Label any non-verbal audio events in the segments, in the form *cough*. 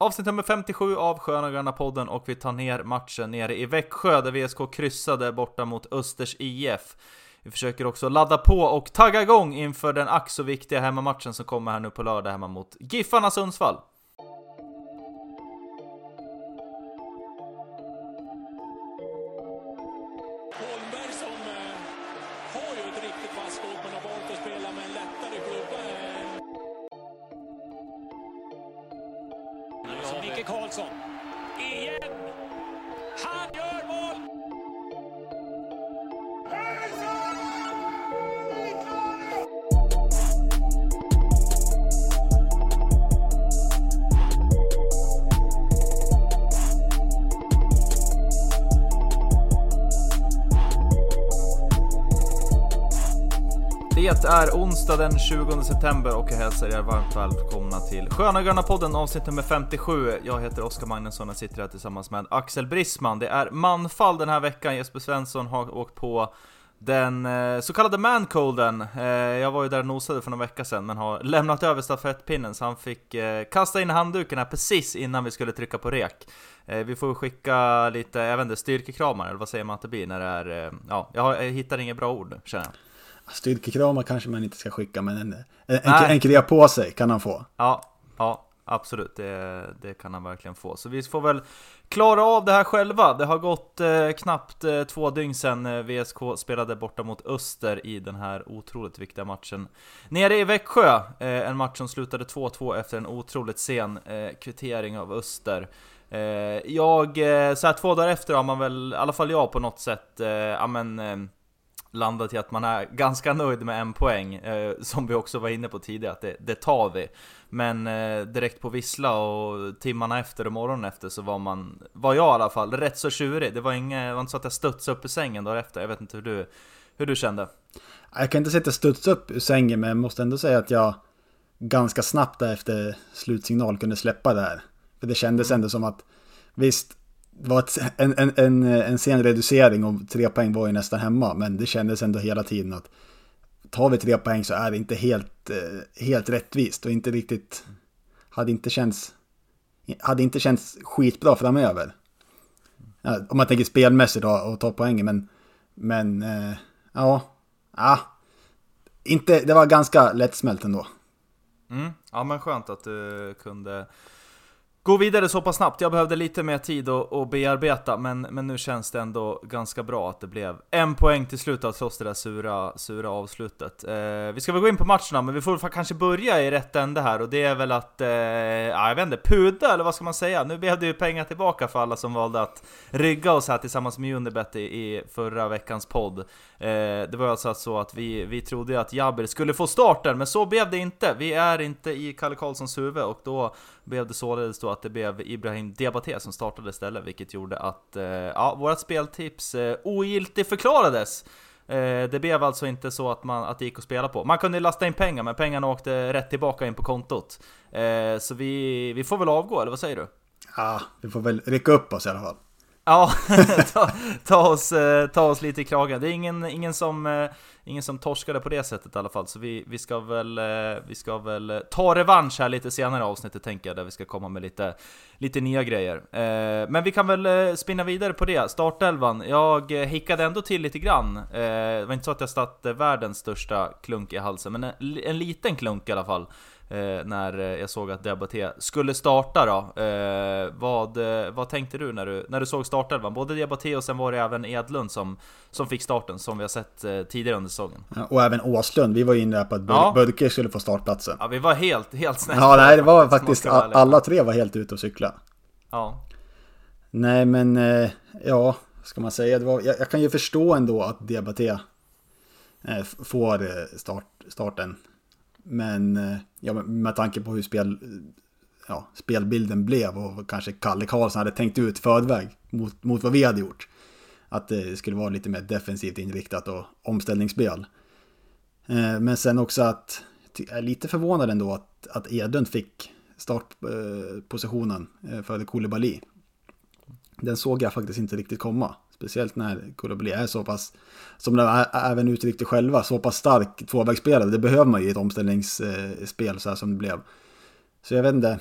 Avsnitt nummer 57 av Sköna Gröna podden och vi tar ner matchen nere i Växjö där VSK kryssade borta mot Östers IF. Vi försöker också ladda på och tagga igång inför den ack så viktiga hemmamatchen som kommer här nu på lördag hemma mot Giffarna Sundsvall. Onsdag den 20 september och jag hälsar er varmt välkomna till Sköna Gröna podden avsnitt nummer 57. Jag heter Oskar Magnusson och sitter här tillsammans med Axel Brisman. Det är manfall den här veckan. Jesper Svensson har åkt på den eh, så kallade mancolden. Eh, jag var ju där och nosade för några vecka sedan men har lämnat över stafettpinnen så han fick eh, kasta in handduken här precis innan vi skulle trycka på rek. Vi får skicka lite, jag vet inte, styrkekramar eller vad säger man att det blir när det är, ja, jag hittar inget bra ord känner jag. Styrkekramar kanske man inte ska skicka, men en, en, en krea på sig kan han få. Ja, ja absolut. Det, det kan han verkligen få. Så vi får väl klara av det här själva. Det har gått eh, knappt eh, två dygn sedan eh, VSK spelade borta mot Öster i den här otroligt viktiga matchen. Nere i Växjö, eh, en match som slutade 2-2 efter en otroligt sen eh, kvittering av Öster. Eh, jag, så här två dagar efter har man väl, i alla fall jag på något sätt, ja men landat i att man är ganska nöjd med en poäng, eh, som vi också var inne på tidigare, att det, det tar vi. Men eh, direkt på vissla och timmarna efter och morgonen efter så var man, var jag i alla fall, rätt så tjurig. Det var, inget, det var inte så att jag studsade upp ur sängen dagen efter, jag vet inte hur du, hur du kände? Jag kan inte säga att jag studsade upp ur sängen, men jag måste ändå säga att jag ganska snabbt efter slutsignal kunde släppa det här. För det kändes mm. ändå som att, visst, var ett, en, en, en, en sen reducering och tre poäng var ju nästan hemma. Men det kändes ändå hela tiden att tar vi tre poäng så är det inte helt, eh, helt rättvist och inte riktigt, hade inte känts, hade inte känts skitbra framöver. om man tänker spelmässigt då och ta poängen, men, men eh, ja, ja, inte, det var ganska lättsmält ändå. Mm, ja men skönt att du kunde gå vidare så pass snabbt. Jag behövde lite mer tid att, att bearbeta, men, men nu känns det ändå ganska bra att det blev en poäng till slut alltså, trots det där sura, sura avslutet. Eh, vi ska väl gå in på matcherna, men vi får kanske börja i rätt ände här och det är väl att, eh, ja, jag vet inte, puda eller vad ska man säga? Nu blev det ju pengar tillbaka för alla som valde att rygga oss här tillsammans med Unibet i, i förra veckans podd. Eh, det var alltså så att vi, vi trodde att Jabber skulle få starten, men så blev det inte. Vi är inte i Kalle Karlssons huvud och då blev det således då att det blev Ibrahim Diabaté som startade istället, vilket gjorde att eh, ja, vårt speltips eh, ogiltigt förklarades. Eh, det blev alltså inte så att, man, att det gick att spela på. Man kunde lasta in pengar, men pengarna åkte rätt tillbaka in på kontot. Eh, så vi, vi får väl avgå, eller vad säger du? Ja, vi får väl rycka upp oss i alla fall. Ja, *laughs* ta, ta, oss, eh, ta oss lite i kragen. Det är ingen, ingen, som, eh, ingen som torskade på det sättet i alla fall, så vi, vi, ska väl, eh, vi ska väl ta revansch här lite senare i avsnittet tänker jag, där vi ska komma med lite, lite nya grejer. Men vi kan väl spinna vidare på det. Startelvan, jag hickade ändå till lite grann. Det var inte så att jag satte världens största klunk i halsen, men en, en liten klunk i alla fall när eh, jag såg att Diabaté skulle starta då. Eh, vad, eh, vad tänkte du när du, när du såg startelvan? Både Diabaté och sen var det även Edlund som, som fick starten, som vi har sett eh, tidigare under säsongen. Ja, och även Åslund, vi var inne på att Bur ja. Burke skulle få startplatsen. Ja, vi var helt, helt snälla. Ja, nej, det var faktiskt, alla tre var helt ute och cykla. Ja. Nej, men eh, ja, ska man säga, var, jag, jag kan ju förstå ändå att Diabaté eh, får start, starten. Men eh, ja, med tanke på hur spel, eh, ja, spelbilden blev och kanske Kalle Karlsson hade tänkt ut förväg mot, mot vad vi hade gjort. Att det skulle vara lite mer defensivt inriktat och omställningsspel. Eh, men sen också att jag är lite förvånad ändå att, att Edlund fick startpositionen för Koulibaly. Den såg jag faktiskt inte riktigt komma. Speciellt när Koulibaly är så pass, som de även uttryckte själva, så pass stark tvåvägsspelare. Det behöver man ju i ett omställningsspel så här som det blev. Så jag vet inte.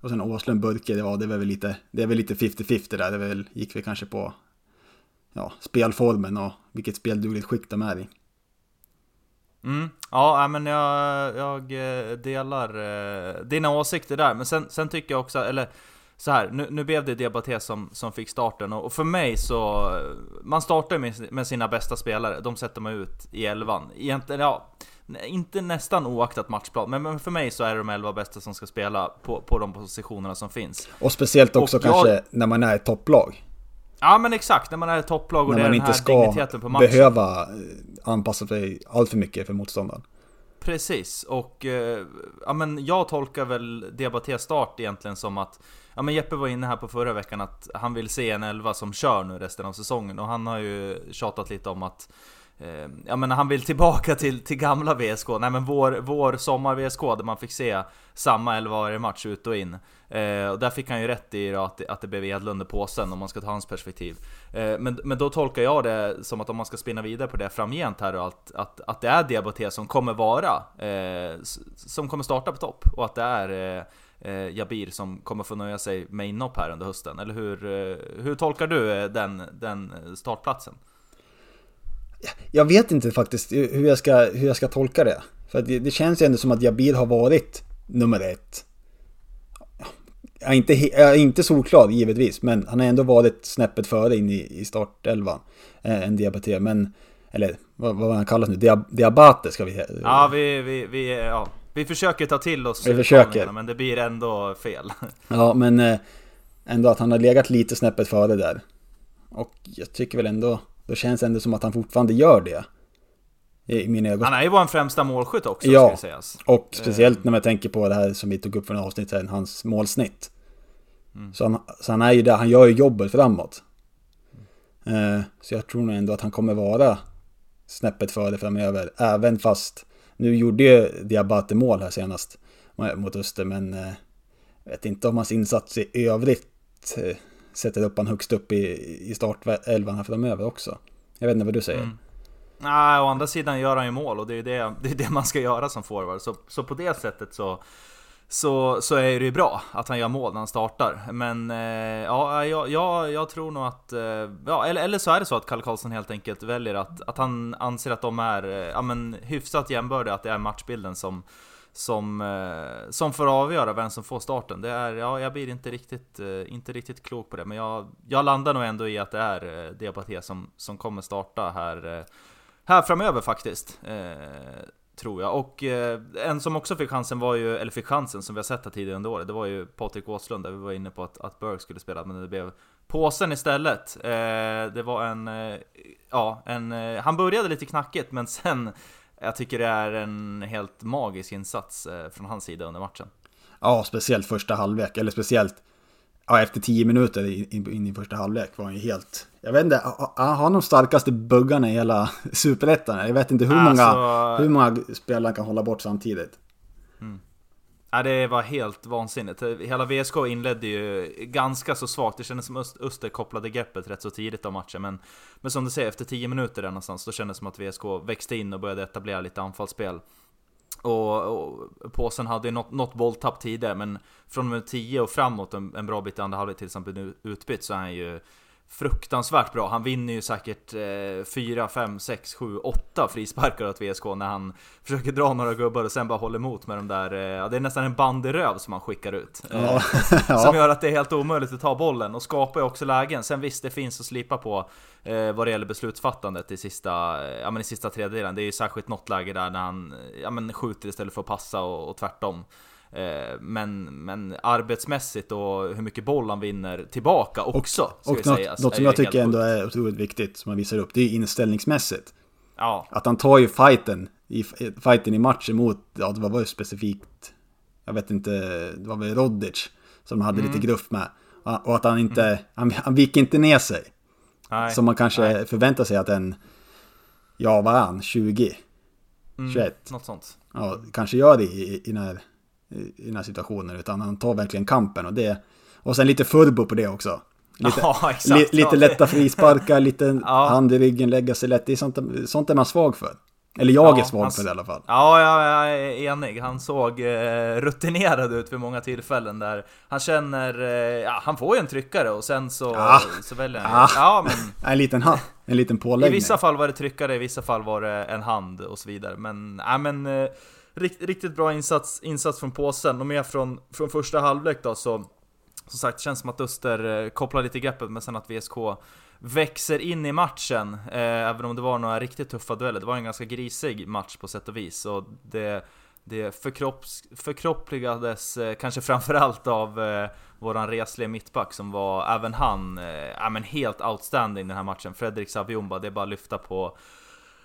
och sen Åslund Burke, ja, det, var väl lite, det är väl lite 50-50 där. Det väl, gick vi kanske på ja, spelformen och vilket speldugligt skick de är i. Mm. Ja, men jag, jag eh, delar eh, dina åsikter där, men sen, sen tycker jag också, eller så här, nu, nu blev det Debaté som, som fick starten och, och för mig så... Man startar med, med sina bästa spelare, de sätter man ut i elvan. Egentligen, ja... Inte nästan oaktat matchplan, men, men för mig så är det de elva bästa som ska spela på, på de positionerna som finns. Och speciellt också och kanske jag, när man är ett topplag. Ja men exakt, när man är ett topplag och när det är den här digniteten på matchen. När man inte ska behöva anpassa sig allt för mycket för motståndaren. Precis, och eh, ja, men jag tolkar väl Debaté start egentligen som att Ja men Jeppe var inne här på förra veckan att han vill se en elva som kör nu resten av säsongen och han har ju tjatat lite om att eh, Ja men han vill tillbaka till, till gamla VSK, nej men vår, vår sommar-VSK där man fick se samma elva varje match ut och in. Eh, och där fick han ju rätt i då, att, det, att det blev Edlund i påsen om man ska ta hans perspektiv. Eh, men, men då tolkar jag det som att om man ska spinna vidare på det framgent här och att, att, att det är Diabaté som kommer vara, eh, som kommer starta på topp och att det är eh, Jabir som kommer få nöja sig med inhopp här under hösten. Eller hur, eh, hur tolkar du eh, den, den startplatsen? Jag vet inte faktiskt hur jag ska, hur jag ska tolka det. För det, det känns ju ändå som att Jabir har varit nummer ett. Jag är inte, jag är inte solklar givetvis, men han har ändå varit snäppet före in i, i startelvan. Eh, en Diabaté, men... Eller vad, vad han kallas nu? Diabate ska vi... Ja, vi, vi, vi, ja, vi försöker ta till oss Vi försöker. men det blir ändå fel. *laughs* Ja, men eh, ändå att han har legat lite snäppet före där. Och jag tycker väl ändå, då känns det ändå som att han fortfarande gör det. I mina ögon. Han är ju vår främsta målskytt också, ja, ska sägas. och speciellt när man tänker på det här som vi tog upp för några avsnitt sedan, hans målsnitt. Mm. Så, han, så han är ju där, han gör ju jobbet framåt. Så jag tror nog ändå att han kommer vara snäppet före framöver, även fast nu gjorde ju Diabate mål här senast mot Öster, men eh, jag eh, vet inte om hans insats i övrigt eh, sätter upp han högst upp i, i startelvan här framöver också. Jag vet inte vad du säger. Mm. Nej, å andra sidan gör han ju mål och det är det, det, är det man ska göra som forward. Så, så på det sättet så så, så är det ju bra att han gör mål när han startar. Men eh, ja, jag, jag, jag, tror nog att... Eh, ja, eller, eller så är det så att Kalle Karlsson helt enkelt väljer att, att han anser att de är eh, ja, men, hyfsat jämbördiga, att det är matchbilden som, som, eh, som får avgöra vem som får starten. Det är, ja, jag blir inte riktigt, eh, inte riktigt klok på det, men jag, jag landar nog ändå i att det är eh, Diabaté som, som kommer starta här, eh, här framöver faktiskt. Eh, Tror jag. Och eh, en som också fick chansen var ju, eller fick chansen som vi har sett här tidigare under året, det var ju Patrik Åslund där vi var inne på att, att Berg skulle spela, men det blev påsen istället. Eh, det var en, eh, ja, en, eh, han började lite knackigt, men sen, jag tycker det är en helt magisk insats eh, från hans sida under matchen. Ja, speciellt första halvlek, eller speciellt ja, efter tio minuter in, in i första halvlek var han ju helt... Jag vet inte, han har de starkaste buggarna i hela *laughs* superettan. Jag vet inte hur många, alltså... hur många spelare han kan hålla bort samtidigt. Mm. Ja, det var helt vansinnigt. Hela VSK inledde ju ganska så svagt. Det kändes som Öster kopplade greppet rätt så tidigt av matchen. Men, men som du säger, efter 10 minuter där någonstans, då kändes det som att VSK växte in och började etablera lite anfallsspel. Och, och påsen hade ju något, något bolltapp tidigare, men från och med 10 och framåt, en, en bra bit i andra halvlek till exempel utbytt, så är han ju fruktansvärt bra. Han vinner ju säkert eh, 4, 5, 6, 7, 8 frisparkar åt VSK när han försöker dra några gubbar och sen bara håller emot med de där, eh, det är nästan en banderöv som han skickar ut. Eh, ja. *laughs* som gör att det är helt omöjligt att ta bollen och skapar ju också lägen. Sen visst, det finns att slipa på eh, vad det gäller beslutsfattandet i sista, ja, men i sista tredjedelen. Det är ju särskilt något läge där när han ja, men skjuter istället för att passa och, och tvärtom. Eh, men, men arbetsmässigt och hur mycket boll han vinner tillbaka också, och, och något, sägas, något som jag tycker ändå är otroligt viktigt, som han visar upp, det är inställningsmässigt. Ja. Att han tar ju fighten i, fighten i matchen mot, ja det var väl specifikt, jag vet inte, det var väl Rodic som de hade mm. lite gruff med. Och att han inte, mm. han, han viker inte ner sig. Nej. Som man kanske Nej. förväntar sig att en, ja vad är han, 20? Mm, 21? Något sånt. Ja, kanske gör det i, i, i den här i den här situationen. Utan han tar verkligen kampen och det... Och sen lite furbo på det också. Lite, ja, li, lite lätta frisparkar, lite *laughs* ja. hand i ryggen, lägga sig lätt. Det är sånt, sånt är man svag för. Eller jag ja, är svag för det i alla fall. Ja, jag är enig. Han såg eh, rutinerad ut vid många tillfällen där han känner, eh, ja han får ju en tryckare och sen så, ja. så väljer han ja. ja men, *laughs* en liten hand, en liten påläggning. I vissa fall var det tryckare, i vissa fall var det en hand och så vidare. Men, ja men eh, rikt, riktigt bra insats, insats från påsen och mer från, från första halvlek då så som sagt, känns som att Öster eh, kopplar lite greppet men sen att VSK växer in i matchen, eh, även om det var några riktigt tuffa dueller. Det var en ganska grisig match på sätt och vis. Och det, det förkropps, förkroppligades eh, kanske framförallt av eh, våran resliga mittback som var, även han, eh, men helt outstanding den här matchen. Fredrik Saviumba, det är bara att lyfta på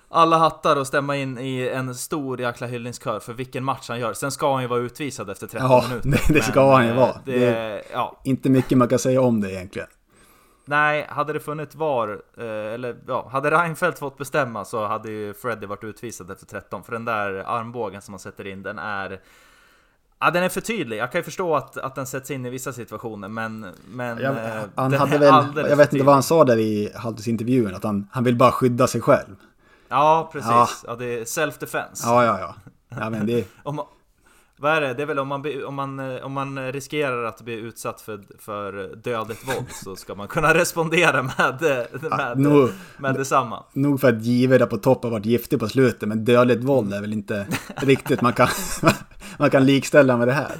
alla hattar och stämma in i en stor jäkla hyllningskör för vilken match han gör. Sen ska han ju vara utvisad efter 30 ja, minuter. Det, det ska han ju eh, vara. Det, det ja. Inte mycket man kan säga om det egentligen. Nej, hade det funnits VAR, eh, eller ja, hade Reinfeldt fått bestämma så hade ju Freddy varit utvisad efter 13. För den där armbågen som man sätter in, den är... Ja, den är för tydlig. Jag kan ju förstå att, att den sätts in i vissa situationer, men... men jag, eh, han hade väl, jag vet inte vad han sa där i halvtidsintervjun, att han, han vill bara skydda sig själv. Ja, precis. Ja, ja det är self-defense. Ja, ja, ja. ja men det... *laughs* om, vad är det? Det är väl om man, om man, om man riskerar att bli utsatt för, för dödligt våld så ska man kunna respondera med, med, ja, nog, med detsamma. Nog för att Give där på topp har varit giftig på slutet, men dödligt våld är väl inte *laughs* riktigt man kan, *laughs* man kan likställa med det här.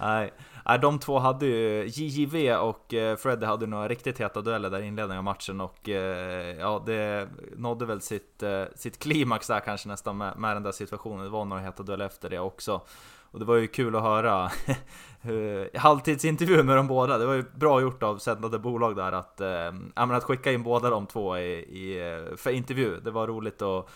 Nej. Nej, de två hade ju, JJV och eh, Freddy hade några riktigt heta dueller där i inledningen av matchen och eh, ja, det nådde väl sitt, eh, sitt klimax där kanske nästan med, med den där situationen. Det var några heta dueller efter det också. Och det var ju kul att höra *laughs* halvtidsintervju med de båda. Det var ju bra gjort av sändande bolag där att, äh, att skicka in båda de två i, i, för intervju. Det var roligt att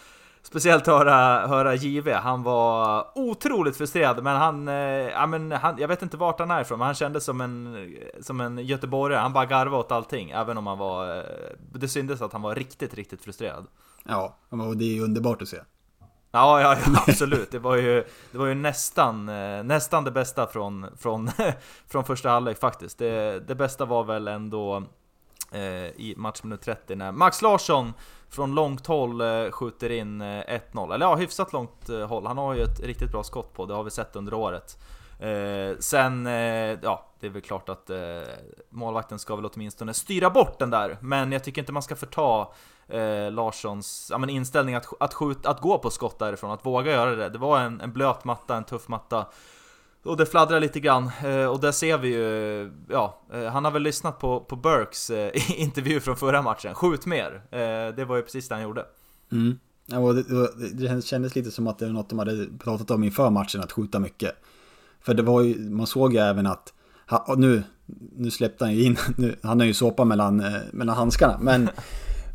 Speciellt höra, höra JV, han var otroligt frustrerad men han, eh, ja, men han, jag vet inte vart han är ifrån men han kändes som en, som en göteborgare, han bara garvade åt allting även om han var, eh, det syntes att han var riktigt, riktigt frustrerad. Ja, och det är ju underbart att se. Ja, ja, ja *laughs* absolut. Det var ju, det var ju nästan, eh, nästan det bästa från, från, *laughs* från första halvlek faktiskt. Det, det bästa var väl ändå Eh, i matchminut 30 när Max Larsson från långt håll eh, skjuter in eh, 1-0. Eller ja, hyfsat långt håll. Han har ju ett riktigt bra skott på, det har vi sett under året. Eh, sen, eh, ja, det är väl klart att eh, målvakten ska väl åtminstone styra bort den där, men jag tycker inte man ska förta eh, Larssons ja, men inställning att, att, skjuta, att gå på skott därifrån, att våga göra det. Det var en, en blöt matta, en tuff matta. Och det fladdrar lite grann, eh, och där ser vi ju, ja, eh, han har väl lyssnat på, på Burks eh, *laughs* intervju från förra matchen, skjut mer. Det var ju precis det han gjorde. Mm. Ja, det, det kändes lite som att det var något de hade pratat om inför matchen, att skjuta mycket. För det var ju, man såg ju även att, nu, nu släppte han ju in, *laughs* nu, han har ju såpa mellan, mellan handskarna, men *laughs*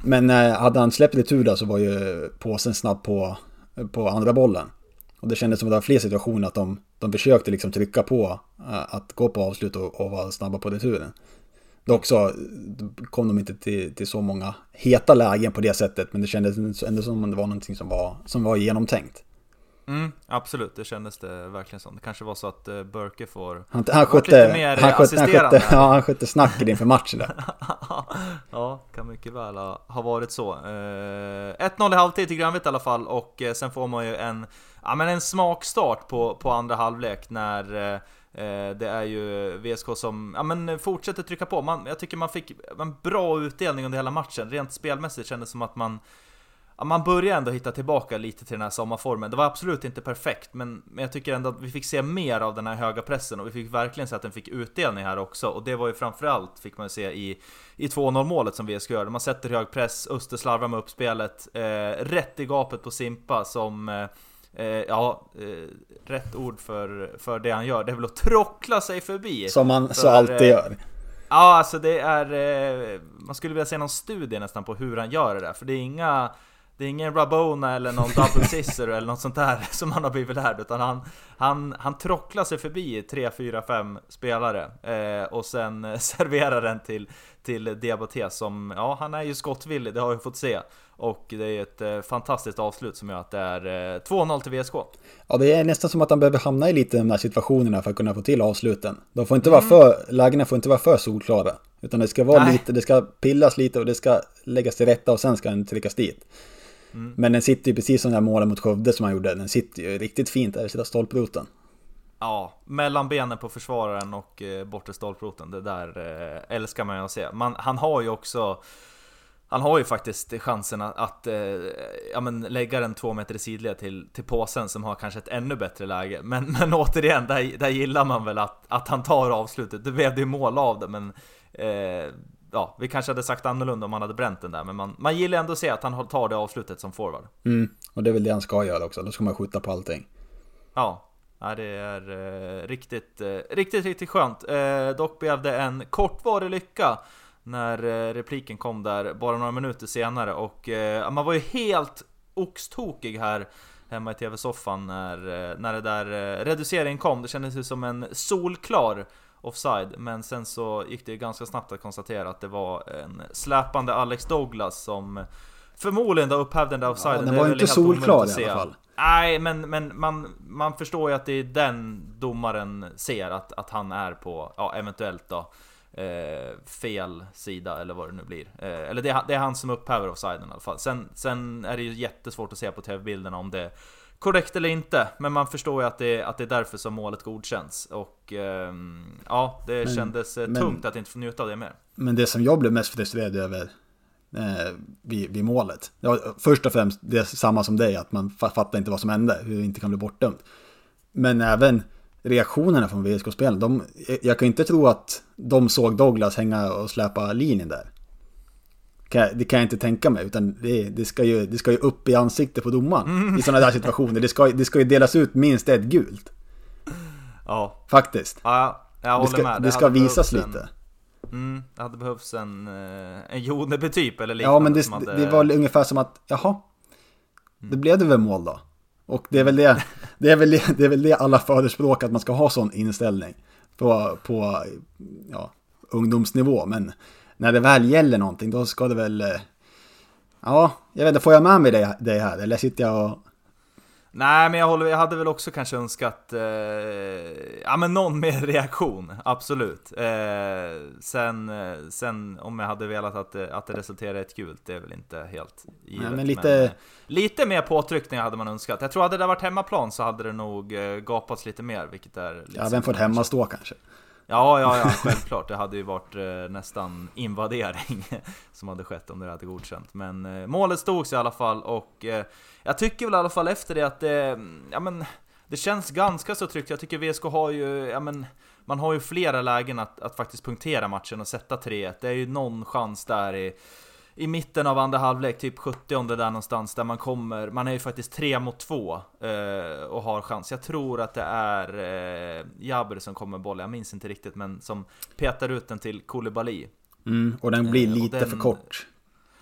Men hade han släppt retur där så var ju påsen snabb på, på andra bollen. Och det kändes som att det var fler situationer att de, de försökte liksom trycka på eh, att gå på avslut och, och vara snabba på returen. Dock så kom de inte till, till så många heta lägen på det sättet, men det kändes ändå som att det var någonting som var, som var genomtänkt. Mm, absolut, det kändes det verkligen som. Det kanske var så att uh, Burke får... Han, han skötte, lite mer han skötte, han skötte, ja, han skötte snacket inför matchen där. *laughs* ja, kan mycket väl ha, ha varit så. Uh, eh, 1-0 i halvtid till Grönvitt i alla fall och sen får man ju en, ja, men en smakstart på, på andra halvlek när eh, eh, det är ju VSK som ja, men fortsätter trycka på. Man, jag tycker man fick en bra utdelning under hela matchen. Rent spelmässigt kändes det som att man ja, man börjar ändå hitta tillbaka lite till den här sommarformen. Det var absolut inte perfekt, men, men jag tycker ändå att vi fick se mer av den här höga pressen och vi fick verkligen se att den fick utdelning här också. Och det var ju framförallt, fick man se i, i 2-0 målet som VSK gör. Man sätter hög press, Öster slarvar med uppspelet, eh, rätt i gapet på Simpa som eh, eh, ja, eh, rätt ord för, för det han gör, det är väl att trockla sig förbi. Som man för, så alltid gör. Ja, alltså det är... Man skulle vilja se någon studie nästan på hur han gör det där, för det är inga det är ingen Rabona eller någon double scissor eller något sånt där *laughs* som han har blivit lärd utan han, han, han trocklar sig förbi 3, 4, 5 spelare eh, och sen *laughs* serverar den till, till Diabaté som, ja han är ju skottvillig, det har vi fått se. Och det är ett eh, fantastiskt avslut som gör att det är eh, 2-0 till VSK. Ja, det är nästan som att han behöver hamna i lite de här situationerna för att kunna få till avsluten. De får inte vara mm. för, lägena får inte vara för solklara. Utan det ska vara Nej. lite, det ska pillas lite och det ska läggas till rätta och sen ska den tryckas dit. Mm. Men den sitter ju precis som den här målen mot Skövde som han gjorde. Den sitter ju riktigt fint där sida stolproten. Ja, mellan benen på försvararen och eh, bortre stolproten. Det där eh, älskar man ju att se. Man, han har ju också han har ju faktiskt chansen att, att eh, ja, men lägga den två meter i sidled till, till påsen som har kanske ett ännu bättre läge. Men, *laughs* men återigen, där, där gillar man väl att, att han tar avslutet. Det blev ju mål av det, men eh, ja, vi kanske hade sagt annorlunda om han hade bränt den där. Men man, man gillar ändå att se att han tar det avslutet som forward. Mm, och det är väl det han ska göra också. Då ska man skjuta på allting. Ja, Ja, det är eh, riktigt, eh, riktigt, riktigt skönt. Eh, dock blev det en kortvarig lycka när eh, repliken kom där bara några minuter senare och eh, man var ju helt oxtokig här hemma i TV-soffan när, eh, när det där reduceringen kom. Det kändes ju som en solklar offside, men sen så gick det ju ganska snabbt att konstatera att det var en släpande Alex Douglas som förmodligen då upphävde den där offsiden. Ja, den var inte solklar i alla fall. Nej, men, men man, man förstår ju att det är den domaren ser att, att han är på, ja eventuellt då, eh, fel sida eller vad det nu blir. Eh, eller det är, det är han som upphäver offsiden i alla fall. Sen, sen är det ju jättesvårt att se på TV-bilderna om det är korrekt eller inte. Men man förstår ju att det, att det är därför som målet godkänns. Och eh, ja, det men, kändes eh, tungt men, att inte få njuta av det mer. Men det som jag blev mest frustrerad över eh, vid, vid målet. Ja, först och främst det är samma som dig, att man fattar inte vad som hände, hur det inte kan bli bortdömt. Men även reaktionerna från VSK-spelarna. Jag kan inte tro att de såg Douglas hänga och släpa linjen där. Det kan jag inte tänka mig, utan det, det, ska, ju, det ska ju upp i ansiktet på domaren mm. i sådana där situationer. Det ska, det ska ju delas ut minst ett gult. Ja. Faktiskt. Ja, jag håller det ska, med. Det, det ska visas lite. Mm, det hade behövts en, eh, en Joneby typ eller liknande. Ja, men det, hade... det var ungefär som att, jaha, det blev det väl mål då? Och det är väl det, *laughs* det, är väl det, är väl det alla förespråkar, att man ska ha sån inställning på, på ja, ungdomsnivå. Men när det väl gäller någonting, då ska det väl... Eh, ja, jag vet inte, får jag med mig dig det här? Eller sitter jag och Nej, men jag, håller, jag hade väl också kanske önskat, eh, ja men någon mer *laughs* reaktion, absolut. Eh, sen, eh, sen om jag hade velat att, att det resulterar i ett gult, det är väl inte helt givet. Ja, men lite... Men, eh, lite mer påtryckningar hade man önskat. Jag tror hade det varit hemmaplan så hade det nog eh, gapats lite mer, vilket är... Ja, vem får hemma stå kanske? Ja, ja, ja, självklart. Det hade ju varit eh, nästan invadering *laughs* som hade skett om det hade godkänt. Men eh, målet stod i alla fall och eh, jag tycker väl i alla fall efter det att det, ja men, det känns ganska så tryggt. Jag tycker VSK har ju, ja men, man har ju flera lägen att, att faktiskt punktera matchen och sätta 3-1. Det är ju någon chans där i i mitten av andra halvlek, typ 70 där någonstans, där man kommer, man är ju faktiskt 3 mot 2 eh, och har chans. Jag tror att det är eh, Jabber som kommer bollen, jag minns inte riktigt, men som petar ut den till Koulibaly. Mm, och den blir eh, lite den, för kort.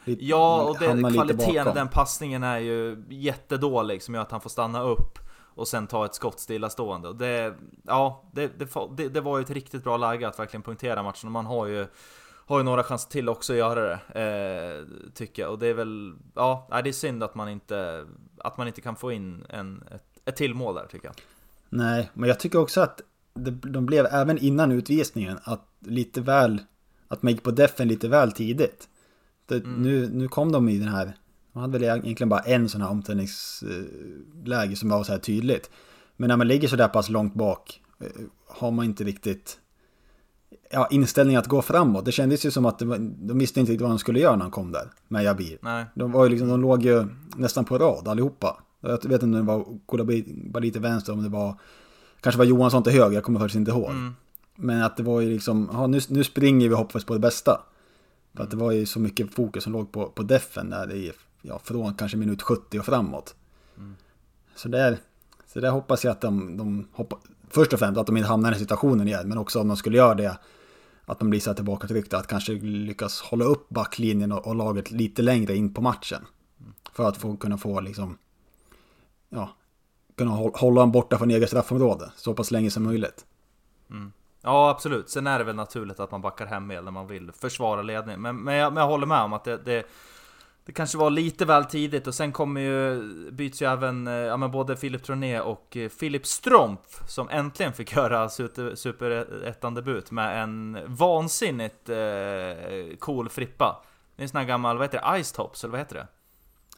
Lite, ja, och det, kvaliteten i den passningen är ju jättedålig, som gör att han får stanna upp och sen ta ett skott stillastående. Och det, ja, det, det, det var ju ett riktigt bra läge att verkligen punktera matchen, och man har ju har ju några chanser till också att göra det, eh, tycker jag. Och det är väl, ja, det är synd att man inte, att man inte kan få in en, ett, ett till mål där tycker jag. Nej, men jag tycker också att det, de blev, även innan utvisningen, att lite väl, att man gick på defen lite väl tidigt. Det, mm. nu, nu kom de i den här, de hade väl egentligen bara en sån här omställningsläge som var så här tydligt. Men när man ligger så där pass långt bak eh, har man inte riktigt ja, inställning att gå framåt. Det kändes ju som att var, de visste inte riktigt vad de skulle göra när han kom där med Jabir. Nej. De, var ju liksom, de låg ju nästan på rad allihopa. Jag vet inte om det var Koulibaly till vänster, om det var kanske var Johansson till höger, jag kommer faktiskt inte ihåg. Mm. Men att det var ju liksom, ja, nu, nu springer vi hoppas på det bästa. För att det var ju så mycket fokus som låg på, på defen där i, ja, från kanske minut 70 och framåt. Mm. Så, där, så där hoppas jag att de, de hoppa, först och främst att de inte hamnar i den situationen igen, men också om de skulle göra det att de blir så tillbaka tryckta, att kanske lyckas hålla upp backlinjen och, och laget lite längre in på matchen. För att få, kunna få liksom, ja, kunna hålla dem borta från eget straffområde så pass länge som möjligt. Mm. Ja, absolut. Sen är det väl naturligt att man backar hem mer när man vill försvara ledningen. Men, men, jag, men jag håller med om att det, det det kanske var lite väl tidigt och sen kommer ju, byts ju även eh, ja, men både Filip Troné och Filip eh, Stromf som äntligen fick *laughs* göra superettan-debut med en vansinnigt eh, cool frippa. Det är en sån här gammal, vad heter det, Ice Tops eller vad heter det?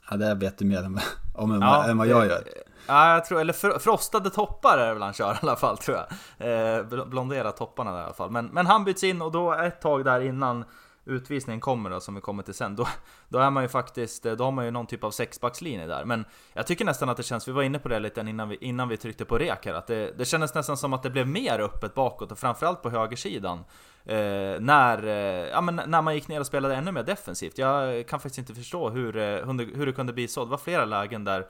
Ja, det vet du mer om, om ja, än vad jag gör. Ja, jag tror, eller frostade toppar är det väl han kör *laughs* i alla fall tror jag. Eh, blondera topparna där i alla fall. Men, men han byts in och då ett tag där innan utvisningen kommer då, som vi kommer till sen, då, då är man ju faktiskt, då har man ju någon typ av sexbackslinje där. Men jag tycker nästan att det känns, vi var inne på det lite innan vi, innan vi tryckte på rek här, att det, det kändes nästan som att det blev mer öppet bakåt och framförallt på högersidan. Eh, när, eh, ja, men när man gick ner och spelade ännu mer defensivt. Jag kan faktiskt inte förstå hur, eh, hur, hur det kunde bli så. Det var flera lägen där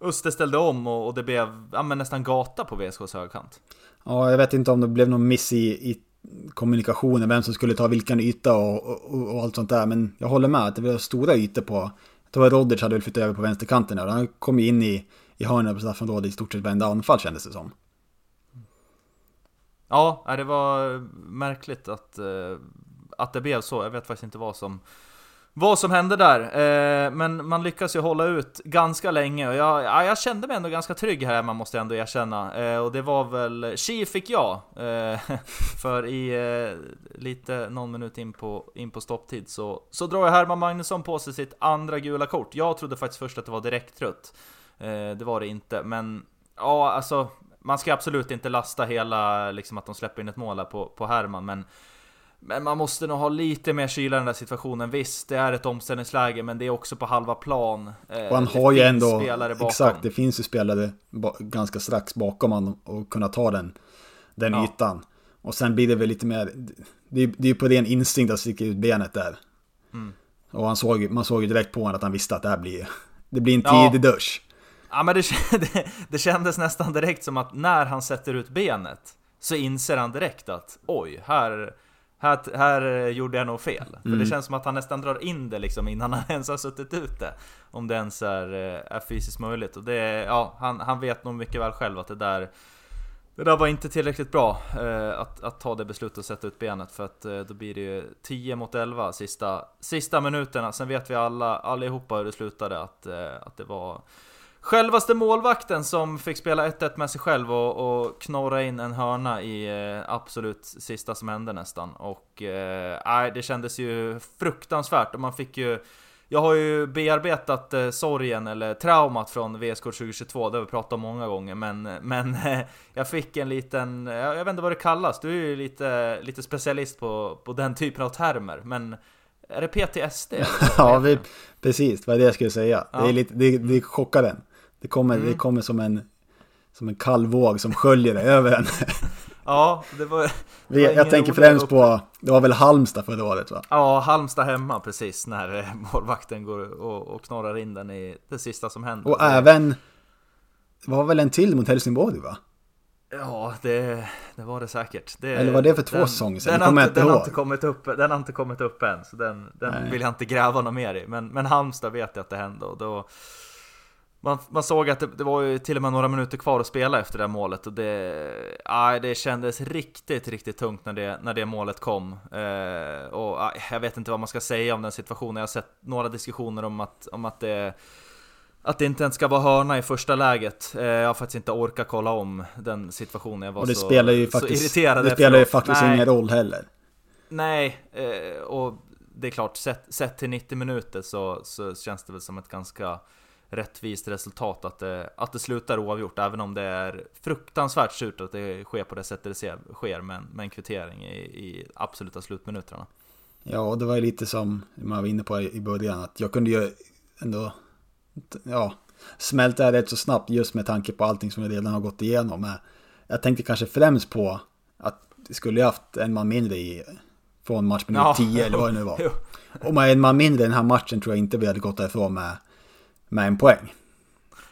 Öster ställde om och, och det blev ja, men nästan gata på VSKs högkant. Ja, jag vet inte om det blev någon miss i, i kommunikationen, vem som skulle ta vilken yta och, och, och, allt sånt där. Men jag håller med att det var stora ytor på... Jag tror att Rodgers hade väl flyttat över på vänsterkanten där. Han kom ju in i, i hörnet på straffområdet i stort sett varenda anfall kändes det som. Ja, det var märkligt att, eh, att det blev så. Jag vet faktiskt inte vad som vad som hände där. Eh, men man lyckas ju hålla ut ganska länge och jag, ja, jag kände mig ändå ganska trygg här, man måste ändå erkänna. Eh, och det var väl, Chi fick jag. Eh, *laughs* för i eh, lite, någon minut in på, in på stopptid så, så drar jag Herman Magnusson på sig sitt andra gula kort. Jag trodde faktiskt först att det var direktrött. Eh, det var det inte, men ja, alltså man ska absolut inte lasta hela, liksom att de släpper in ett mål här på, på Herman, men men man måste nog ha lite mer kyla i den där situationen. Visst, det är ett omställningsläge, men det är också på halva plan. Eh, och han har ju ändå, exakt, det finns ju spelare ganska strax bakom honom och kunna ta den, den ja. ytan. Och sen blir det väl lite mer, det är ju på ren instinkt att sticka ut benet där. Mm. Och han såg, man såg ju direkt på honom att han visste att det här blir, det blir en tidig ja. dusch. Ja men det, *laughs* det, det kändes nästan direkt som att när han sätter ut benet så inser han direkt att oj, här här, här gjorde jag nog fel. Mm. För det mm. känns som att han nästan drar in det liksom innan han *laughs* ens har suttit ute. Om det ens är, eh, är fysiskt möjligt. Och det, ja, han, han vet nog mycket väl själv att det där det där var inte tillräckligt bra eh, att, att ta det beslutet och sätta ut benet för att eh, då blir det ju 10 mot 11 sista, sista minuterna. Sen vet vi alla, allihopa hur det slutade att, eh, att det var Självaste målvakten som fick spela 1-1 med sig själv och, och knorra in en hörna i eh, absolut sista som hände nästan. Och eh, det kändes ju fruktansvärt och man fick ju jag har ju bearbetat eh, sorgen eller traumat från VSK 2022, det har vi pratat om många gånger, men, men eh, jag fick en liten, jag vet inte vad det kallas, du är ju lite, lite specialist på, på den typen av termer, men är det PTSD? *laughs* ja, vi, precis, vad är det jag skulle säga. Ja. Det, är lite, det, det chockar en. Det kommer, mm. det kommer som, en, som en kall våg som sköljer det över en. *laughs* Ja, det var... Det var jag tänker främst på, det var väl Halmstad förra året va? Ja, Halmstad hemma precis, när eh, *laughs* målvakten går och, och knorrar in den i det sista som händer. Och även, det var väl en till mot Helsingborg va? Ja, det, det var det säkert. Det, Eller var det för två den, säsonger sedan? Den, har inte, den, har inte kommit upp, den har inte kommit upp än, så den, den vill jag inte gräva något mer i. Men, men Halmstad vet jag att det hände och då man, man såg att det, det, var ju till och med några minuter kvar att spela efter det här målet och det, aj, det kändes riktigt, riktigt tungt när det, när det målet kom. Eh, och aj, jag vet inte vad man ska säga om den situationen. Jag har sett några diskussioner om att, om att det att det inte ens ska vara hörna i första läget. Eh, jag har faktiskt inte orkat kolla om den situationen. Jag var och det så, spelar ju faktiskt, Det spelar ju faktiskt Nej. ingen roll heller. Nej, eh, och det är klart, sett, sett till 90 minuter så, så känns det väl som ett ganska rättvist resultat att det, att det slutar oavgjort, även om det är fruktansvärt surt att det sker på det sättet det sker med med en kvittering i, i absoluta slutminuterna. Ja, och det var ju lite som man var inne på i början, att jag kunde ju ändå ja, smälta rätt så snabbt just med tanke på allting som jag redan har gått igenom. Jag tänkte kanske främst på att det skulle haft en man mindre i från matchminut ja, 10 eller vad det nu var. *laughs* Och med en man mindre i den här matchen tror jag inte vi hade gått därifrån med med en poäng.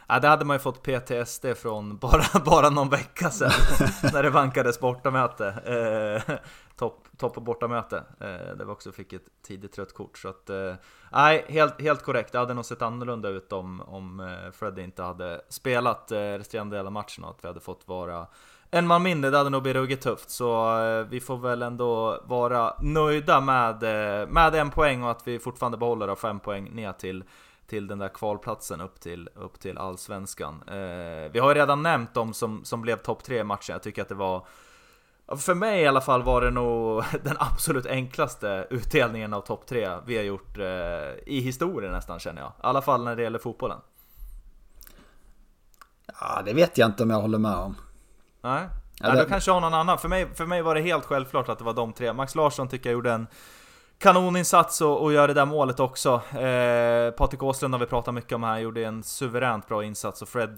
Ja, det hade man ju fått PTSD från bara, *laughs* bara någon vecka sedan *laughs* när det vankades bortamöte. Eh, topp top bortamöte. Eh, där vi också fick ett tidigt rött kort. Så att, eh, nej, helt, helt korrekt. Det hade nog sett annorlunda ut om, om eh, Freddy inte hade spelat eh, resterande del av matchen och att vi hade fått vara en man mindre. Det hade nog blivit ruggigt tufft. Så eh, vi får väl ändå vara nöjda med, eh, med en poäng och att vi fortfarande behåller fem poäng ner till till den där kvalplatsen upp till, upp till Allsvenskan. Eh, vi har ju redan nämnt de som, som blev topp tre i matchen. Jag tycker att det var För mig i alla fall var det nog *laughs* den absolut enklaste utdelningen av topp 3 vi har gjort eh, i historien nästan känner jag. I alla fall när det gäller fotbollen. Ja, det vet jag inte om jag håller med om. Nej, ja, du kanske har någon annan. För mig, för mig var det helt självklart att det var de tre. Max Larsson tycker jag gjorde en kanoninsats och, och gör det där målet också. Eh, Patrik Åslund har vi pratat mycket om här, gjorde en suveränt bra insats och Fred,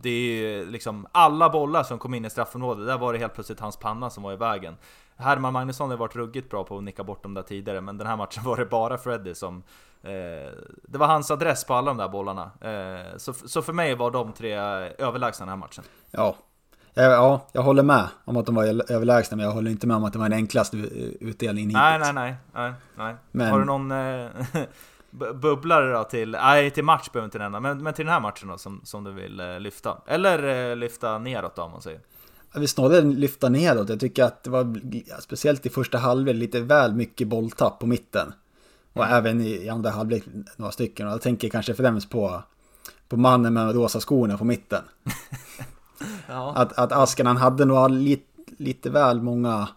det är ju liksom alla bollar som kom in i straffområdet, där var det helt plötsligt hans panna som var i vägen. Herman Magnusson har varit ruggigt bra på att nicka bort dem där tidigare, men den här matchen *laughs* var det bara Freddy som... Eh, det var hans adress på alla de där bollarna. Eh, så, så för mig var de tre överlägsna den här matchen. Ja, Ja, jag håller med om att de var överlägsna, men jag håller inte med om att det var den enklaste utdelningen hittills. Nej, nej, nej. nej, nej. Men... Har du någon eh, *laughs* bubblare då till, nej till match behöver inte nämna, men, men till den här matchen då som, som du vill eh, lyfta? Eller eh, lyfta neråt då om man säger? Jag vill snarare lyfta neråt. Jag tycker att det var, speciellt i första halvlek, lite väl mycket bolltapp på mitten. Och mm. även i andra halvlek några stycken. Och jag tänker kanske främst på, på mannen med rosa skorna på mitten. *laughs* Ja. Att, att Askanen hade nog lite, lite väl många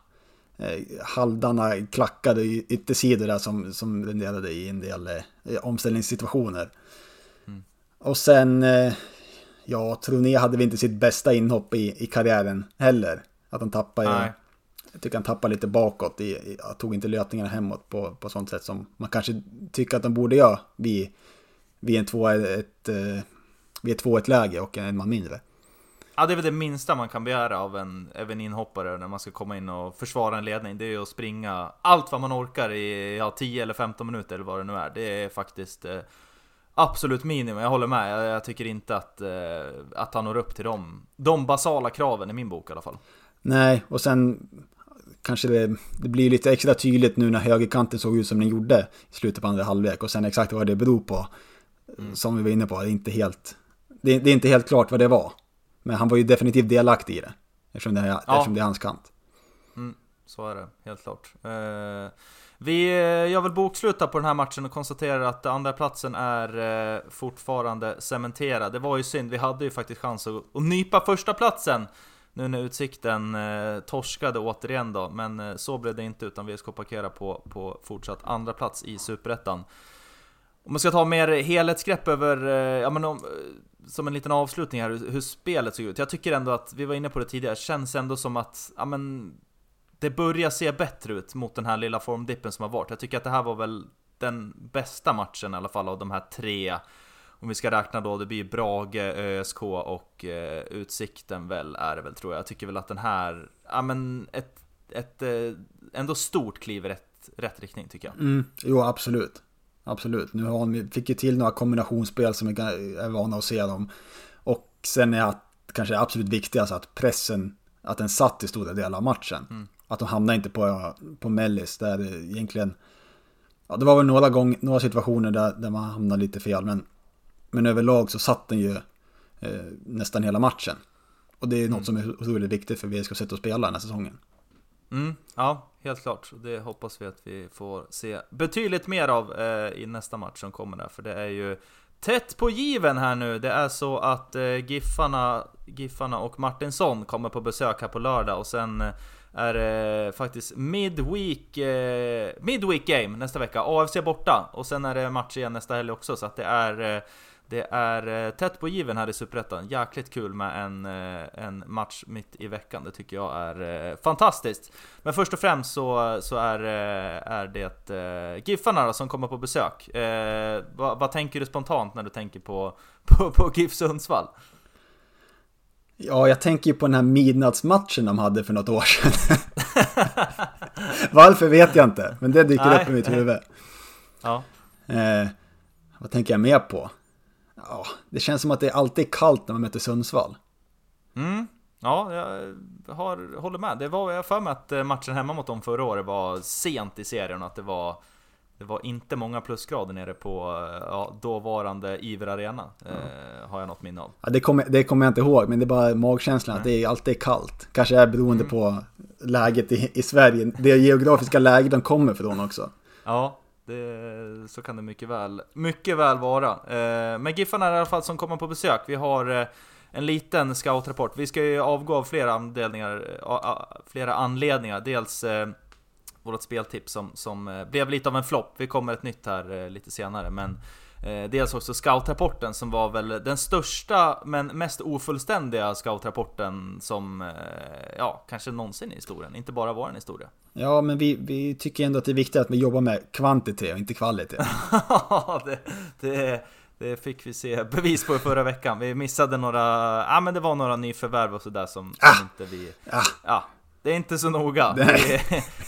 eh, halvdana klackade yttersidor där som, som renderade i en del eh, omställningssituationer. Mm. Och sen, eh, ja, Troné hade vi inte sitt bästa inhopp i, i karriären heller. Att han tappade, Nej. jag tycker han tappade lite bakåt, i, i, tog inte löpningarna hemåt på, på sånt sätt som man kanske tycker att de borde göra vid, vid en 2-1 ett, läge och en man mindre. Ja, det är väl det minsta man kan begära av en, även inhoppare när man ska komma in och försvara en ledning. Det är ju att springa allt vad man orkar i ja, 10 eller 15 minuter eller vad det nu är. Det är faktiskt eh, absolut minimum. Jag håller med. Jag, jag tycker inte att, eh, att han når upp till de, de basala kraven i min bok i alla fall. Nej, och sen kanske det, det blir lite extra tydligt nu när högerkanten såg ut som den gjorde i slutet på andra halvlek och sen exakt vad det beror på. Mm. Som vi var inne på, det är inte helt, det, det är inte helt klart vad det var. Men han var ju definitivt delaktig i det. Eftersom det är, ja. eftersom det är hans kant. Mm, så är det, helt klart. Eh, vi eh, gör väl boksluta på den här matchen och konstaterar att andra platsen är eh, fortfarande cementerad. Det var ju synd, vi hade ju faktiskt chans att, att nypa första platsen nu när Utsikten eh, torskade återigen då, men eh, så blev det inte utan VSK parkerar på, på fortsatt andra plats i Superettan. Om man ska ta mer helhetsgrepp över, eh, ja men om, eh, som en liten avslutning här, hur, spelet såg ut. Jag tycker ändå att, vi var inne på det tidigare, känns ändå som att, ja men det börjar se bättre ut mot den här lilla formdippen som har varit. Jag tycker att det här var väl den bästa matchen i alla fall av de här tre. Om vi ska räkna då, det blir Brage, ÖSK och eh, Utsikten väl är det väl tror jag. Jag tycker väl att den här, ja men ett, ett eh, ändå stort kliv i rätt, rätt riktning tycker jag. Mm, jo, absolut. Absolut. Nu har han, fick ju till några kombinationsspel som vi är vana att se dem. Och sen är att, kanske det absolut viktigaste att pressen, att den satt i stora delar av matchen. Mm. Att de hamnade inte på, på mellis där det egentligen, ja det var väl några, gång, några situationer där, där man hamnade lite fel. Men, men överlag så satt den ju eh, nästan hela matchen. Och det är något mm. som är otroligt viktigt för VSK sätt att spela den här säsongen. Mm, ja, helt klart. Det hoppas vi att vi får se betydligt mer av eh, i nästa match som kommer där, för det är ju tätt på given här nu. Det är så att eh, Giffarna, Giffarna och Martinsson kommer på besök här på lördag och sen eh, är det faktiskt midweek, eh, midweek game nästa vecka. AFC borta och sen är det match igen nästa helg också så att det är eh, det är eh, tätt på given här i Superettan. Jäkligt kul med en, eh, en match mitt i veckan. Det tycker jag är eh, fantastiskt. Men först och främst så, så är, är det Giffarna som kommer på besök. Eh, vad, vad, tänker du spontant när du tänker på, *laughs* på, på GIF Sundsvall? Ja, jag tänker ju på den här midnattsmatchen de hade för något år sedan. *laughs* Varför vet jag inte, men det dyker Nej. upp i mitt huvud. Ja. Eh, vad tänker jag mer på? Ja, det känns som att det alltid är kallt när man möter Sundsvall. Mm. Ja, jag har, håller med. Det var, jag för mig att eh, matchen hemma mot dem förra året var sent i serien och att det var det var inte många plusgrader nere på eh, ja, dåvarande Iver Arena, mm. eh, har jag något minne av. Ja, det, kommer, det kommer jag inte ihåg, men det är bara magkänslan mm. att det är alltid kallt. Kanske är beroende mm. på läget i, i Sverige, det geografiska läget de kommer från också. Ja, det, så kan det mycket väl, mycket väl vara. Eh, men Giffarna är i alla fall som kommer på besök. Vi har eh, en liten scoutrapport. Vi ska ju avgå av flera anledningar, eh, flera anledningar. Dels eh, vårt speltips som, som eh, blev lite av en flopp. Vi kommer ett nytt här eh, lite senare, men Eh, dels också scoutrapporten som var väl den största men mest ofullständiga scoutrapporten som, eh, ja, kanske någonsin i historien. Inte bara vår historia. Ja, men vi, vi tycker ändå att det är viktigt att vi jobbar med kvantitet och inte kvalitet. *laughs* Ja, det, det, det fick vi se bevis på förra veckan. Vi missade några, ja men det var några nyförvärv och sådär som, som ah, inte vi... Ah, ja, det är inte så noga. *laughs* Vi,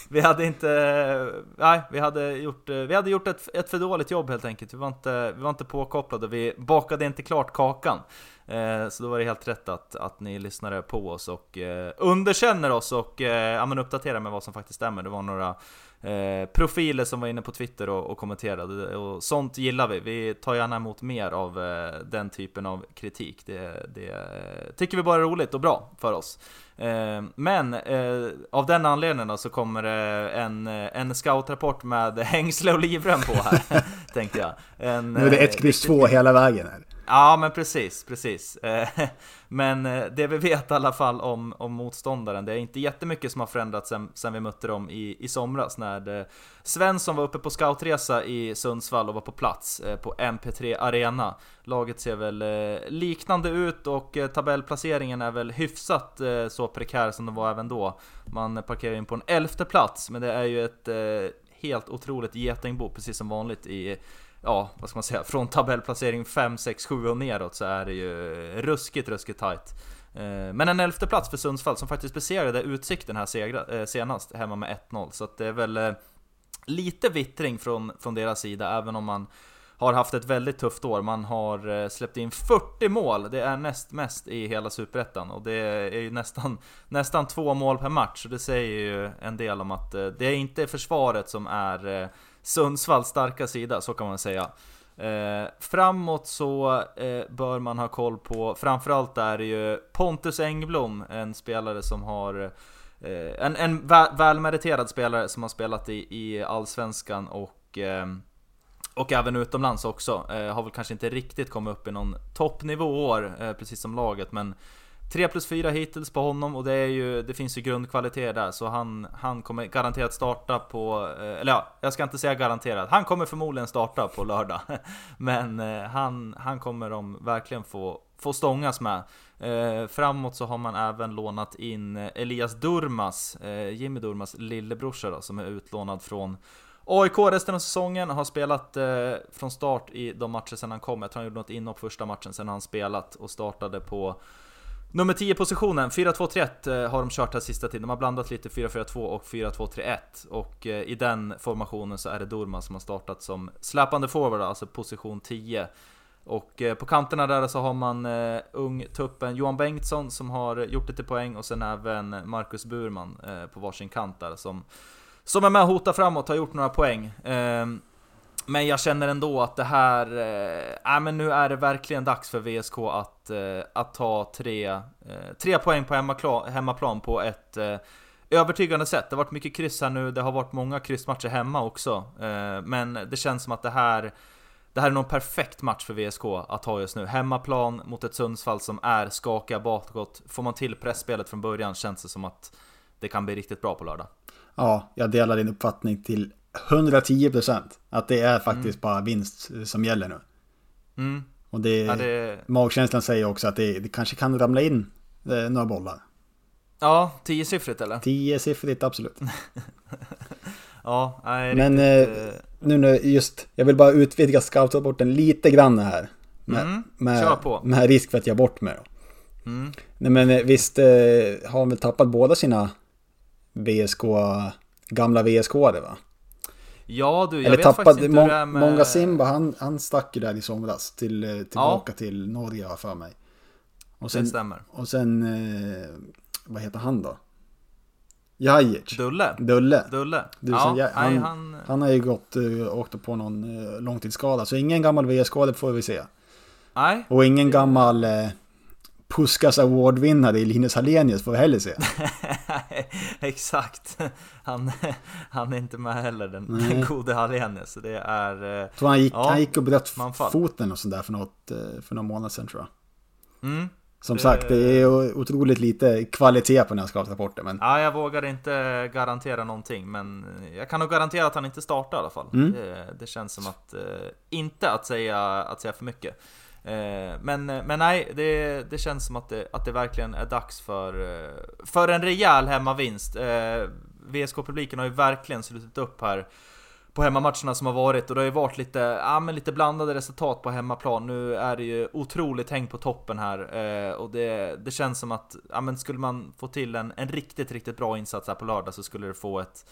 vi, hade inte... Nej, vi hade gjort, vi hade gjort ett, ett för dåligt jobb helt enkelt. Vi var inte, vi var inte påkopplade, vi bakade inte klart kakan. Eh, så då var det helt rätt att, att ni lyssnade på oss och eh, underkänner oss och eh, ja, men uppdaterar med vad som faktiskt stämmer. Det var några Eh, profiler som var inne på Twitter och, och kommenterade och sånt gillar vi. Vi tar gärna emot mer av eh, den typen av kritik. Det, det tycker vi bara är roligt och bra för oss. Eh, men eh, av den anledningen så kommer det en, en scoutrapport med *laughs* hängsle och livrem på här, *laughs* tänkte jag. En, nu är det ett kryss två hela vägen här. Ja, men precis, precis. Eh, *laughs* men eh, det vi vet i alla fall om, om motståndaren, det är inte jättemycket som har förändrats sen, sen vi mötte dem i, i somras när eh, Svensson var uppe på scoutresa i Sundsvall och var på plats på MP3 Arena. Laget ser väl liknande ut och tabellplaceringen är väl hyfsat så prekär som den var även då. Man parkerar in på en elfte plats, men det är ju ett helt otroligt getingbo, precis som vanligt i ja, vad ska man säga, från tabellplacering 5, 6, 7 och neråt så är det ju ruskigt, ruskigt tight. Eh, men en elfte plats för Sundsvall som faktiskt besegrade Utsikten här segra, eh, senast hemma med 1-0. Så att det är väl eh, lite vittring från, från deras sida, även om man har haft ett väldigt tufft år. Man har släppt in 40 mål, det är näst mest i hela Superettan. Och det är ju nästan, nästan två mål per match. Så det säger ju en del om att det är inte försvaret som är Sundsvalls starka sida, så kan man säga. Eh, framåt så eh, bör man ha koll på, framförallt är det ju Pontus Engblom, en spelare som har eh, en, en välmeriterad spelare som har spelat i, i Allsvenskan och eh, och även utomlands också. Eh, har väl kanske inte riktigt kommit upp i någon toppnivå år, eh, precis som laget, men 3 plus 4 hittills på honom och det, är ju, det finns ju grundkvalitet där så han, han kommer garanterat starta på, eh, eller ja, jag ska inte säga garanterat, han kommer förmodligen starta på lördag. *laughs* Men eh, han, han kommer de verkligen få, få stångas med. Eh, framåt så har man även lånat in eh, Elias Durmas, Jimmy Durmas lillebrorsa då, som är utlånad från AIK resten av säsongen, har spelat eh, från start i de matcher sen han kom. Jag tror han gjorde något inhopp första matchen sen han spelat och startade på Nummer 10 positionen, 4-2-3-1 eh, har de kört här sista tiden. De har blandat lite 4-4-2 och 4-2-3-1. Och eh, i den formationen så är det Durman som har startat som släpande forward, alltså position 10. Och eh, på kanterna där så har man ungtuppen ung tuppen Johan Bengtsson som har gjort lite poäng och sen även Marcus Burman på varsin kant där som, som är med och hotar framåt, har gjort några poäng. Ehm, men jag känner ändå att det här, äh, men nu är det verkligen dags för VSK att, äh, att ta tre, äh, tre poäng på hemmaplan, hemmaplan på ett äh, övertygande sätt. Det har varit mycket kryss här nu, det har varit många kryssmatcher hemma också. men det känns som att det här, det här är nog en perfekt match för VSK att ha just nu. Hemmaplan mot ett Sundsvall som är skakiga bakåt. Får man till pressspelet från början känns det som att det kan bli riktigt bra på lördag. Ja, jag delar din uppfattning till 110 procent. Att det är faktiskt mm. bara vinst som gäller nu. Mm. Och det, ja, det, magkänslan säger också att det, det kanske kan ramla in eh, några bollar. Ja, tiosiffrigt eller? Tiosiffrigt, absolut. *laughs* ja, nej, Men riktigt, eh, nu när just, jag vill bara utvidga scoutrapporten lite grann här. Med, mm, med, med risk för att jag bort mig då. Mm. Nej men eh, visst eh, har han väl tappat båda sina VSK, gamla VSK det va? Ja du, jag Eller vet tappade, faktiskt inte hur det är med... Många Simba, han, han stack ju där i somras till, eh, tillbaka ja. till Norge har för mig. Och sen, det stämmer. Och sen, eh, vad heter han då? Jajic. Dulle. Dulle. Dulle. Du, ja, han, nej, han... han har ju gått och uh, åkt på någon uh, långtidsskada. Så ingen gammal VS-skada får vi se. Nej. Och ingen gammal uh, Puskas Award-vinnare i Linus Hallenius får vi heller se. *laughs* Exakt. Han, han är inte med heller, den, den *laughs* gode Hallenius. Det är... Jag han gick, ja, han gick och bröt foten och sådär för, något, eh, för några månader sedan tror jag. Mm. Som det... sagt, det är otroligt lite kvalitet på den här skadesrapporten. Men... Ja, jag vågar inte garantera någonting, men jag kan nog garantera att han inte startar i alla fall. Mm. Det, det, känns som att, eh, inte att säga, att säga för mycket. Eh, men, eh, men nej, det, det känns som att det, att det verkligen är dags för, eh, för en rejäl hemmavinst. VSK-publiken har ju verkligen slutit upp här på hemmamatcherna som har varit och det har ju varit lite, ja, men lite blandade resultat på hemmaplan. Nu är det ju otroligt häng på toppen här och det, det känns som att ja, men skulle man få till en, en riktigt, riktigt bra insats här på lördag så skulle det få ett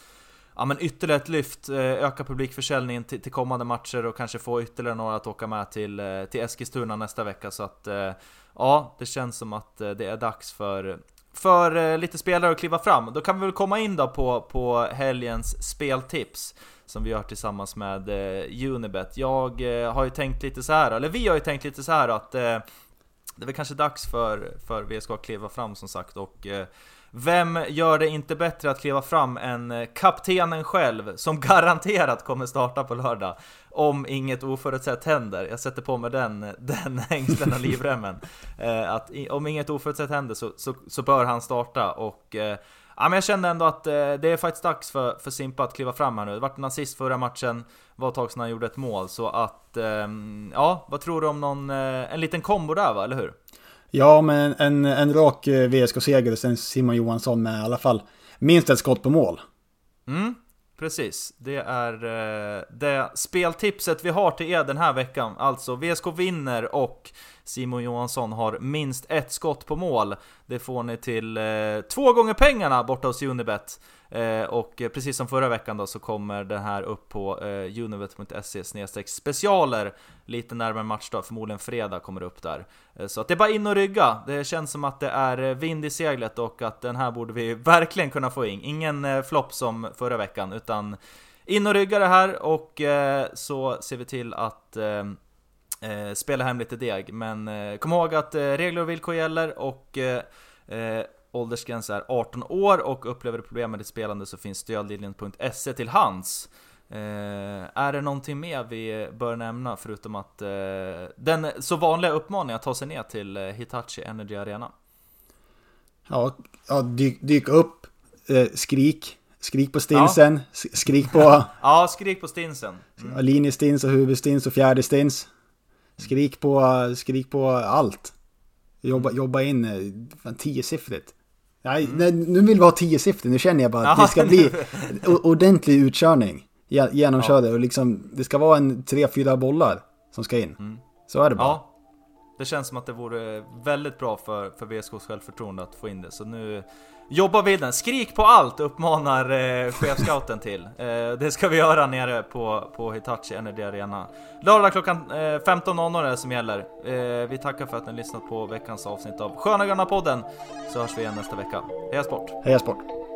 ja, men ytterligare ett lyft, eh, öka publikförsäljningen till, till, kommande matcher och kanske få ytterligare några att åka med till, eh, till Eskilstuna nästa vecka. Så att eh, ja, det känns som att det är dags för, för lite spelare att kliva fram. Då kan vi väl komma in då på, på helgens speltips som vi gör tillsammans med Unibet. Jag har ju tänkt lite så här, eller vi har ju tänkt lite så här att det är väl kanske dags för, för VSK att kliva fram som sagt och vem gör det inte bättre att kliva fram än eh, kaptenen själv, som *laughs* garanterat kommer starta på lördag, om inget oförutsett händer. Jag sätter på mig den, eh, den *laughs* hängslen och livremmen. Eh, att om inget oförutsett händer så, så, så bör han starta och eh, Ja, men jag kände ändå att eh, det är faktiskt dags för, för Simpa att kliva fram här nu. Det vart en assist förra matchen, var ett tag sedan han gjorde ett mål. Så att, eh, ja, vad tror du om någon, en liten kombo där va, eller hur? Ja, men en, en rak eh, VSK-seger och sen Simon Johansson med i alla fall minst ett skott på mål. Mm, precis. Det är eh, det speltipset vi har till er den här veckan. Alltså VSK vinner och Simon Johansson har minst ett skott på mål. Det får ni till eh, två gånger pengarna borta hos Unibet. Eh, och precis som förra veckan då så kommer den här upp på eh, unibet.se specialer lite närmare matchdag, förmodligen fredag kommer det upp där. Eh, så att det är bara in och rygga. Det känns som att det är eh, vind i seglet och att den här borde vi *laughs* verkligen kunna få in. Ingen eh, flopp som förra veckan, utan in och rygga det här och eh, så ser vi till att eh, eh, spela hem lite deg. Men eh, kom ihåg att eh, regler och villkor gäller och eh, eh åldersgräns är 18 år och upplever du problem med ditt spelande så finns stödlinjen.se till hands. Eh, är det någonting mer vi bör nämna förutom att eh, den så vanliga uppmaningen att ta sig ner till Hitachi Energy Arena? Ja, ja dyk, dyk upp, skrik, skrik på stinsen, ja. skrik på... *laughs* ja, skrik på stinsen. Mm. Linjestins och huvudstins och fjärdestins. Skrik på, skrik på allt. Jobba, jobba in eh, tiosiffrigt. Nej, mm. nej, nu vill vi ha tiosiffrigt. Nu känner jag bara att det ska bli *laughs* ordentlig utkörning. Genomkörde ja. och liksom, det ska vara en tre, fyra bollar som ska in. Mm. Så är det bara. Ja. Det känns som att det vore väldigt bra för, för VSKs självförtroende att få in det. Så nu Jobba bilden, skrik på allt uppmanar eh, chefscouten till. Eh, det ska vi göra nere på, på Hitachi Energy Arena. Lördag klockan eh, 15.00 är det som gäller. Eh, vi tackar för att ni lyssnat på veckans avsnitt av Sköna Gröna podden. Så hörs vi igen nästa vecka. Heja Sport! Heja Sport!